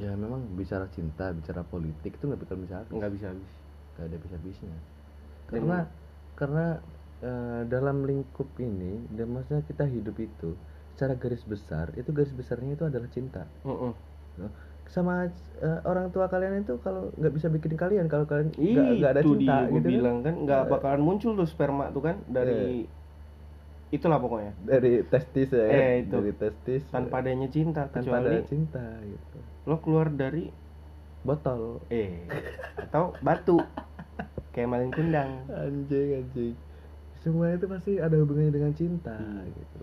Ya memang bicara cinta, bicara politik itu nggak bakal bisa habis. nggak bisa habis. Nggak ada bisa habisnya. Dan- Karena karena eh, dalam lingkup ini, dan maksudnya kita hidup itu secara garis besar itu garis besarnya itu adalah cinta. Heeh. Sama eh, orang tua kalian itu kalau nggak bisa bikin kalian kalau kalian nggak ada cinta dia gue gitu kan. bilang kan nggak Eh. bakalan muncul tuh sperma tuh kan dari itulah pokoknya. Dari testis ya kan? Eh, itu. dari testis. Tanpa adanya cinta tanpa kecuali ada cinta gitu. lo keluar dari botol. Eh atau batu. Kayak malin kundang. Anjing anjing. Semua itu pasti ada hubungannya dengan cinta Hmm. gitu.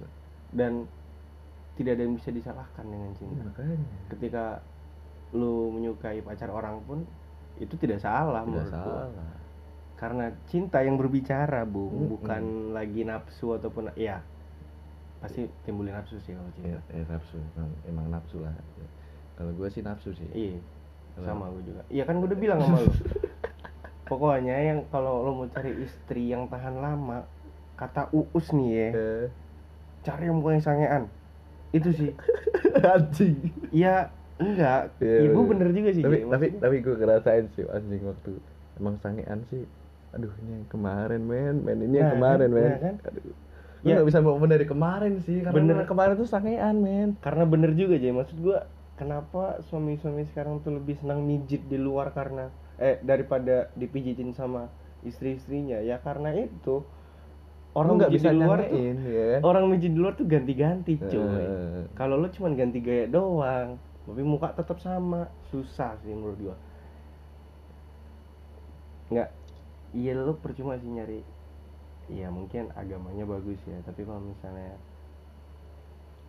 Dan tidak ada yang bisa disalahkan dengan cinta. Makanya. Ketika lu menyukai pacar orang pun itu tidak salah tidak menurut gua. salah. Karena cinta yang berbicara bung Mm-mm. bukan lagi nafsu ataupun ya pasti timbulin nafsu sih kalau ya, cinta eh, nafsu. Emang, emang nafsu lah. Kalau gue sih nafsu sih. Iya sama gue juga. Iya kan gue udah bilang sama lu. Pokoknya yang kalau lo mau cari istri yang tahan lama kata uus nih ya Eh, cari yang bukan yang sangean. Itu sih. Anjing. Iya enggak ibu bener. juga sih tapi tapi tapi gue ngerasain sih anjing waktu emang sangean sih. Aduh ini yang kemarin men. Men ini yang Nah, kemarin kan, men. nah, kan. aduh. Ya. nggak bisa mau dari kemarin sih karena Bener. kemarin tuh sangean men. Karena bener juga jadi maksud gua kenapa suami-suami sekarang tuh lebih senang mijit di luar karena eh daripada dipijitin sama istri-istrinya? Ya karena itu orang nggak bisa di luar tuh ya orang mijit di luar tuh ganti-ganti cuy. Eh, kalau lo cuman ganti gaya doang tapi muka tetap sama. Susah sih menurut gua. Nggak iya lo percuma sih nyari iya mungkin agamanya bagus ya tapi kalau misalnya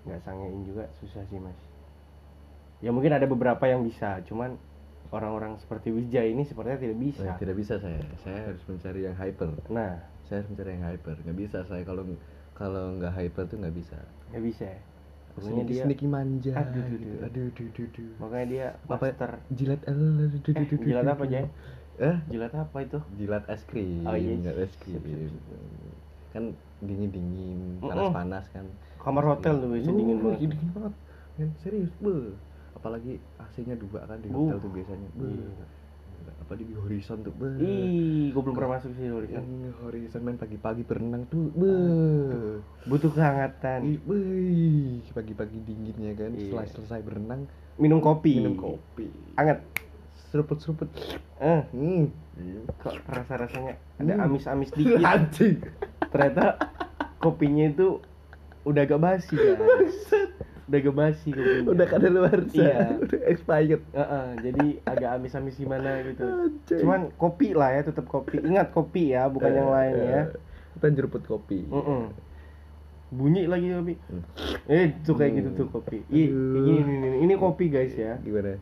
nggak sangein juga susah sih mas. Ya mungkin ada beberapa yang bisa cuman orang-orang seperti Wijaya ini sepertinya tidak bisa. Eh, tidak bisa saya. Saya harus mencari yang hyper. Nah. Saya harus mencari yang hyper. Nggak bisa saya. Kalau kalau nggak hyper tuh nggak bisa. Nggak bisa ya pokoknya dia sneaky manja Aduh, duh, gitu. duh. aduh duh, duh, duh. makanya dia Apa- master jilat aduh, duh, duh, duh, Eh, jilat apa. Jay? eh jilat apa itu jilat es krim Oh, iya. jilat es krim sip. kan dingin dingin panas panas kan kamar hotel tuh biasa Uh, dingin banget dingin banget Men, serius be apalagi AC-nya dua kan di hotel tuh biasanya be Iya. Apa di horizon tuh? Be. Ih gue belum pernah masuk sih Horizon. Horizon main pagi-pagi berenang tuh be. Butuh kehangatan. Ih, pagi-pagi dinginnya kan Iya. setelah selesai berenang minum kopi. minum kopi. Anget seruput-seruput. Eh. Hmm. Kok rasa rasanya ada Hmm. amis-amis dikit? Anjing. Ternyata kopinya itu udah agak basi guys udah agak basi kopinya udah kada luar Iya. udah expired. Heeh, jadi agak amis-amis gimana gitu. Cuman kopi lah ya tetap kopi. Ingat kopi ya bukan yang lain ya. Kita jeruput kopi. Mm-mm. bunyi lagi kopi. Hmm. eh tuh kayak gitu tuh kopi. Ih, ini, ini, ini, ini kopi guys ya. Gimana?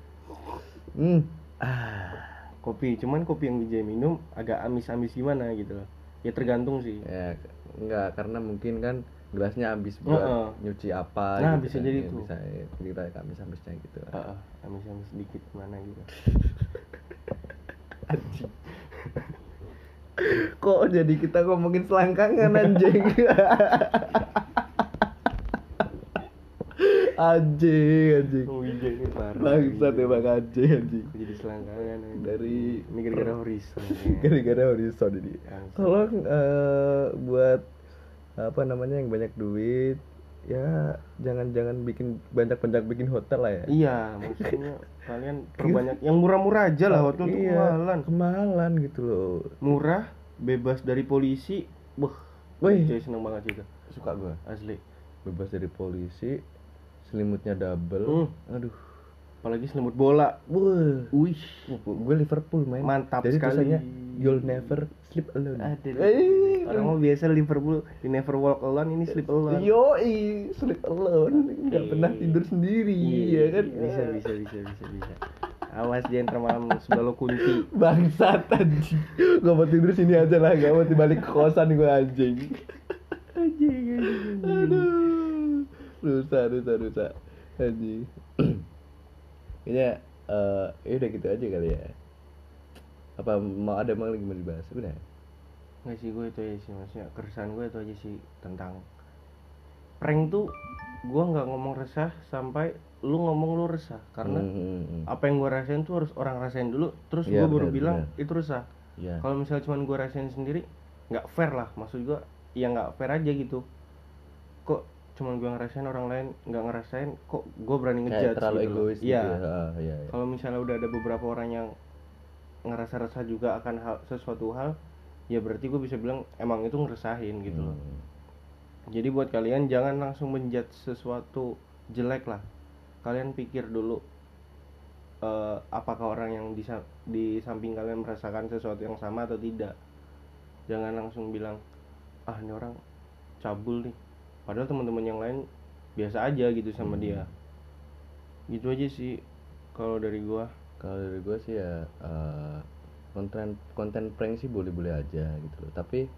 Hmm. Ah kopi. Cuman kopi yang Wijaya minum agak amis-amis gimana gitu loh. Ya tergantung sih. Ya enggak. Karena mungkin kan gelasnya habis buat Heeh. nyuci apa Nah, gitu bisa kan. jadi Ya, tuh. bisa ya, kita habis habisnya gitu Heeh, amis-amis dikit mana gitu anjing kok jadi kita ngomongin selangkangan anjing anjing anjing oh, ini parah bangsat ya bang anjing anjing jadi selangkangan ini. dari ini gara-gara horizon ya. gara-gara horizon ini Bangsat. tolong eh, buat apa namanya yang banyak duit ya jangan-jangan bikin banyak-banyak bikin hotel lah ya. Iya maksudnya kalian perbanyak yang murah-murah aja lah hotel iya, kemahalan kemahalan gitu loh. Murah bebas dari polisi. Wah Wih. Wijaya seneng banget juga. Suka gua. Asli. Bebas dari polisi selimutnya double. Hmm. aduh apalagi selimut bola. Wah. Wih gue Liverpool main Mantap jadi sekali. tulisannya you'll never sleep alone. Aduh. Eh, orang mau biasa Liverpool di never walk alone ini sleep alone. Yo sleep alone. Nggak Iya. pernah tidur sendiri ya kan? bisa bisa bisa bisa bisa. Awas jangan termalam sebelah lo kunci. Bangsat anjing. Gak mau tidur sini aja lah gak mau balik ke kosan gue anjing anjing anjing. Aduh. Rusak rusak rusak. Anjing kayaknya eh ya udah gitu aja kali ya. Apa mau ada mau lagi mau dibahas? Udah. Nggak sih gue itu aja sih maksudnya keresahan gue itu aja sih tentang prank tuh gue nggak ngomong resah sampai lu ngomong lu resah. Karena Hmm, hmm, hmm. apa yang gue rasain tuh harus orang rasain dulu terus Iya, gue baru benar, bilang benar. itu resah. Ya kalau misalnya cuman gue rasain sendiri nggak fair lah. Maksud gue ya nggak fair aja gitu cuman gue ngerasain orang lain nggak ngerasain kok gue berani kayak ngejudge terlalu gitu loh. egois iya gitu ya Ah, iya, iya. kalau misalnya udah ada beberapa orang yang ngerasa resah juga akan hal sesuatu hal ya berarti gue bisa bilang emang itu ngeresahin gitu loh Hmm. jadi buat kalian jangan langsung menjudge sesuatu jelek lah kalian pikir dulu eh, apakah orang yang di, di samping kalian merasakan sesuatu yang sama atau tidak jangan langsung bilang ah ini orang cabul nih padahal teman-teman yang lain biasa aja gitu sama Hmm. dia gitu aja sih kalau dari gua kalau dari gue sih ya eh, konten konten prank sih boleh-boleh aja gitu loh tapi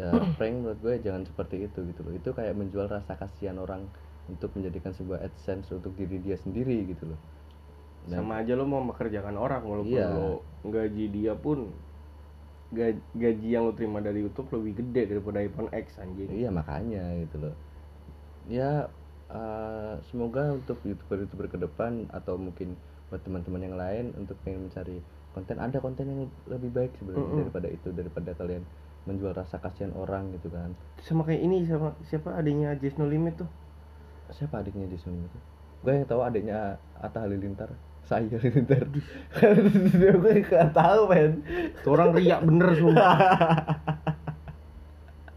ya prank menurut gue jangan seperti itu gitu loh itu kayak menjual rasa kasihan orang untuk menjadikan sebuah adsense untuk diri dia sendiri gitu loh Dan- sama aja lo mau mengerjakan orang walaupun Iya. lo gaji dia pun gaji, gaji yang lo terima dari YouTube lebih gede daripada iPhone X anjing Iya makanya gitu loh. Ya eh, semoga untuk youtuber-youtuber ke depan atau mungkin buat teman-teman yang lain untuk pengen mencari konten ada konten yang lebih baik sebenarnya Mm-mm. daripada itu daripada kalian menjual rasa kasihan orang gitu kan. sama kayak ini sama siapa adanya Just No Limit tuh Siapa adiknya di sini itu? Gue yang tahu adiknya Atta Halilintar. Saya Halilintar. gue gak tahu men. Tuh orang riak bener sumpah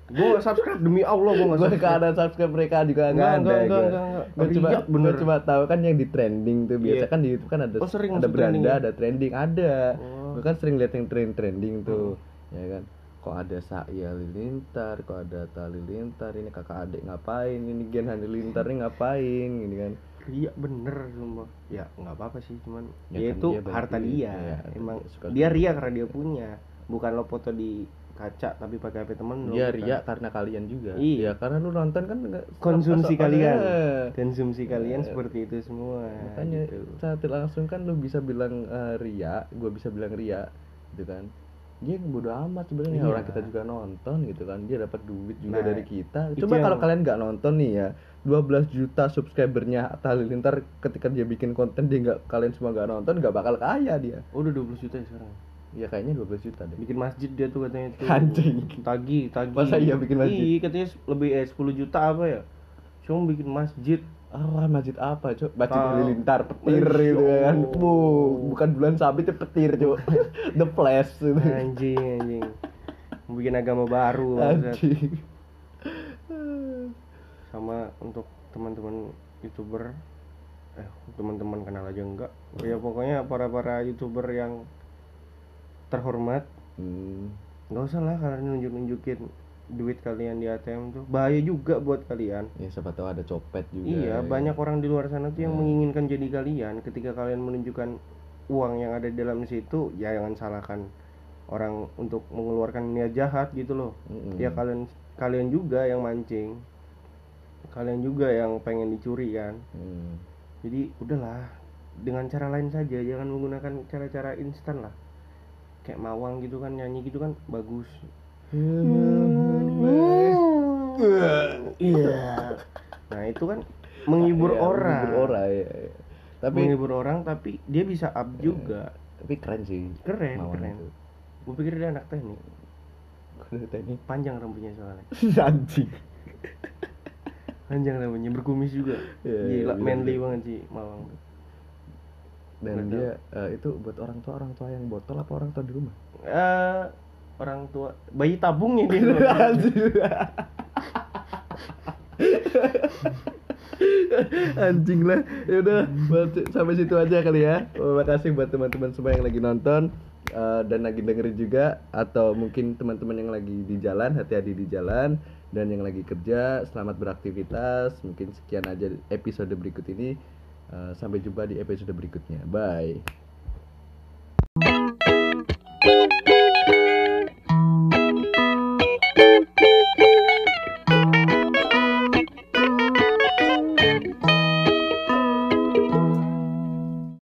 gue gak subscribe demi Allah gue gak subscribe gak ada subscribe mereka juga nggak ada enggak, gue. enggak, enggak, enggak. Gue cuma Riak bener. cuma tahu kan yang di trending tuh biasa Iya. kan di YouTube kan ada Oh, sering ada beranda ya? ada trending ada Oh. Hmm. gue kan sering lihat yang trend trending tuh ya kan kok ada Saya Lilintar kok ada Tali Lintar ini kakak adik ngapain ini Gen Halilintar ini ngapain gini kan riak bener sumpah ya nggak apa-apa sih cuman Ya ya, kan itu dia harta duit. dia Iya, emang dia dia riak karena dia punya bukan lo foto di kaca tapi pakai HP temen bukan. ria karena kalian juga. Iya. ya karena lu nonton kan konsumsi kalian. konsumsi kalian Eh, seperti itu semua makanya gitu. saat langsung kan lu bisa bilang eh, ria gue bisa bilang ria gitu kan. Dia bodo amat sebenarnya. Iya. orang kita juga nonton gitu kan. Dia dapat duit juga Nah, dari kita. coba yang- kalau kalian nggak nonton nih ya 12 juta subscribernya Atta Halilintar ketika dia bikin konten dia nggak kalian semua nggak nonton nggak bakal kaya dia. Oh, udah 12 juta ya sekarang ya kayaknya 12 juta deh bikin masjid dia tuh katanya tuh Anjing. tagi tagi Masa iya bikin masjid? iya katanya lebih eh 10 juta apa ya cuma bikin masjid Ah, masjid apa, Cok? Masjid Tahu. Halilintar, petir gitu kan. Allah. Bu, bukan bulan sabit itu petir, Cok. The Flash itu. anjing anjing bikin agama baru. Anjing. sama untuk teman-teman youtuber eh teman-teman kenal aja enggak ya pokoknya para para youtuber yang terhormat Hmm. nggak usah lah kalian nunjuk nunjukin duit kalian di ATM tuh bahaya juga buat kalian Ya siapa tahu ada copet juga. iya ya. banyak orang di luar sana tuh yang Hmm. menginginkan jadi kalian ketika kalian menunjukkan uang yang ada di dalam situ ya jangan salahkan orang untuk mengeluarkan niat jahat gitu loh Mm-mm. ya kalian kalian juga yang mancing kalian juga yang pengen dicuri kan Hmm. jadi udahlah dengan cara lain saja jangan menggunakan cara-cara instan lah kayak mawang gitu kan nyanyi gitu kan bagus iya nah itu kan menghibur Iya, orang menghibur orang ya. ya. Tapi menghibur orang tapi dia bisa up juga tapi keren sih. keren keren gue pikir dia anak teknik teknik. panjang rambutnya soalnya Anjing. panjang rambutnya berkumis juga Iya, gila iya, manly iya. banget sih mawang Dan Nggak dia eh, itu buat orang tua orang tua yang botol apa orang tua di rumah? eh orang tua bayi tabungnya dia Anjing lah. Ya udah, sampai situ aja kali ya. Terima kasih buat teman-teman semua yang lagi nonton eh, dan lagi dengerin juga atau mungkin teman-teman yang lagi di jalan, hati-hati di jalan dan yang lagi kerja, selamat beraktivitas. Mungkin sekian aja episode berikut ini. Eh, sampai jumpa di episode berikutnya. Bye.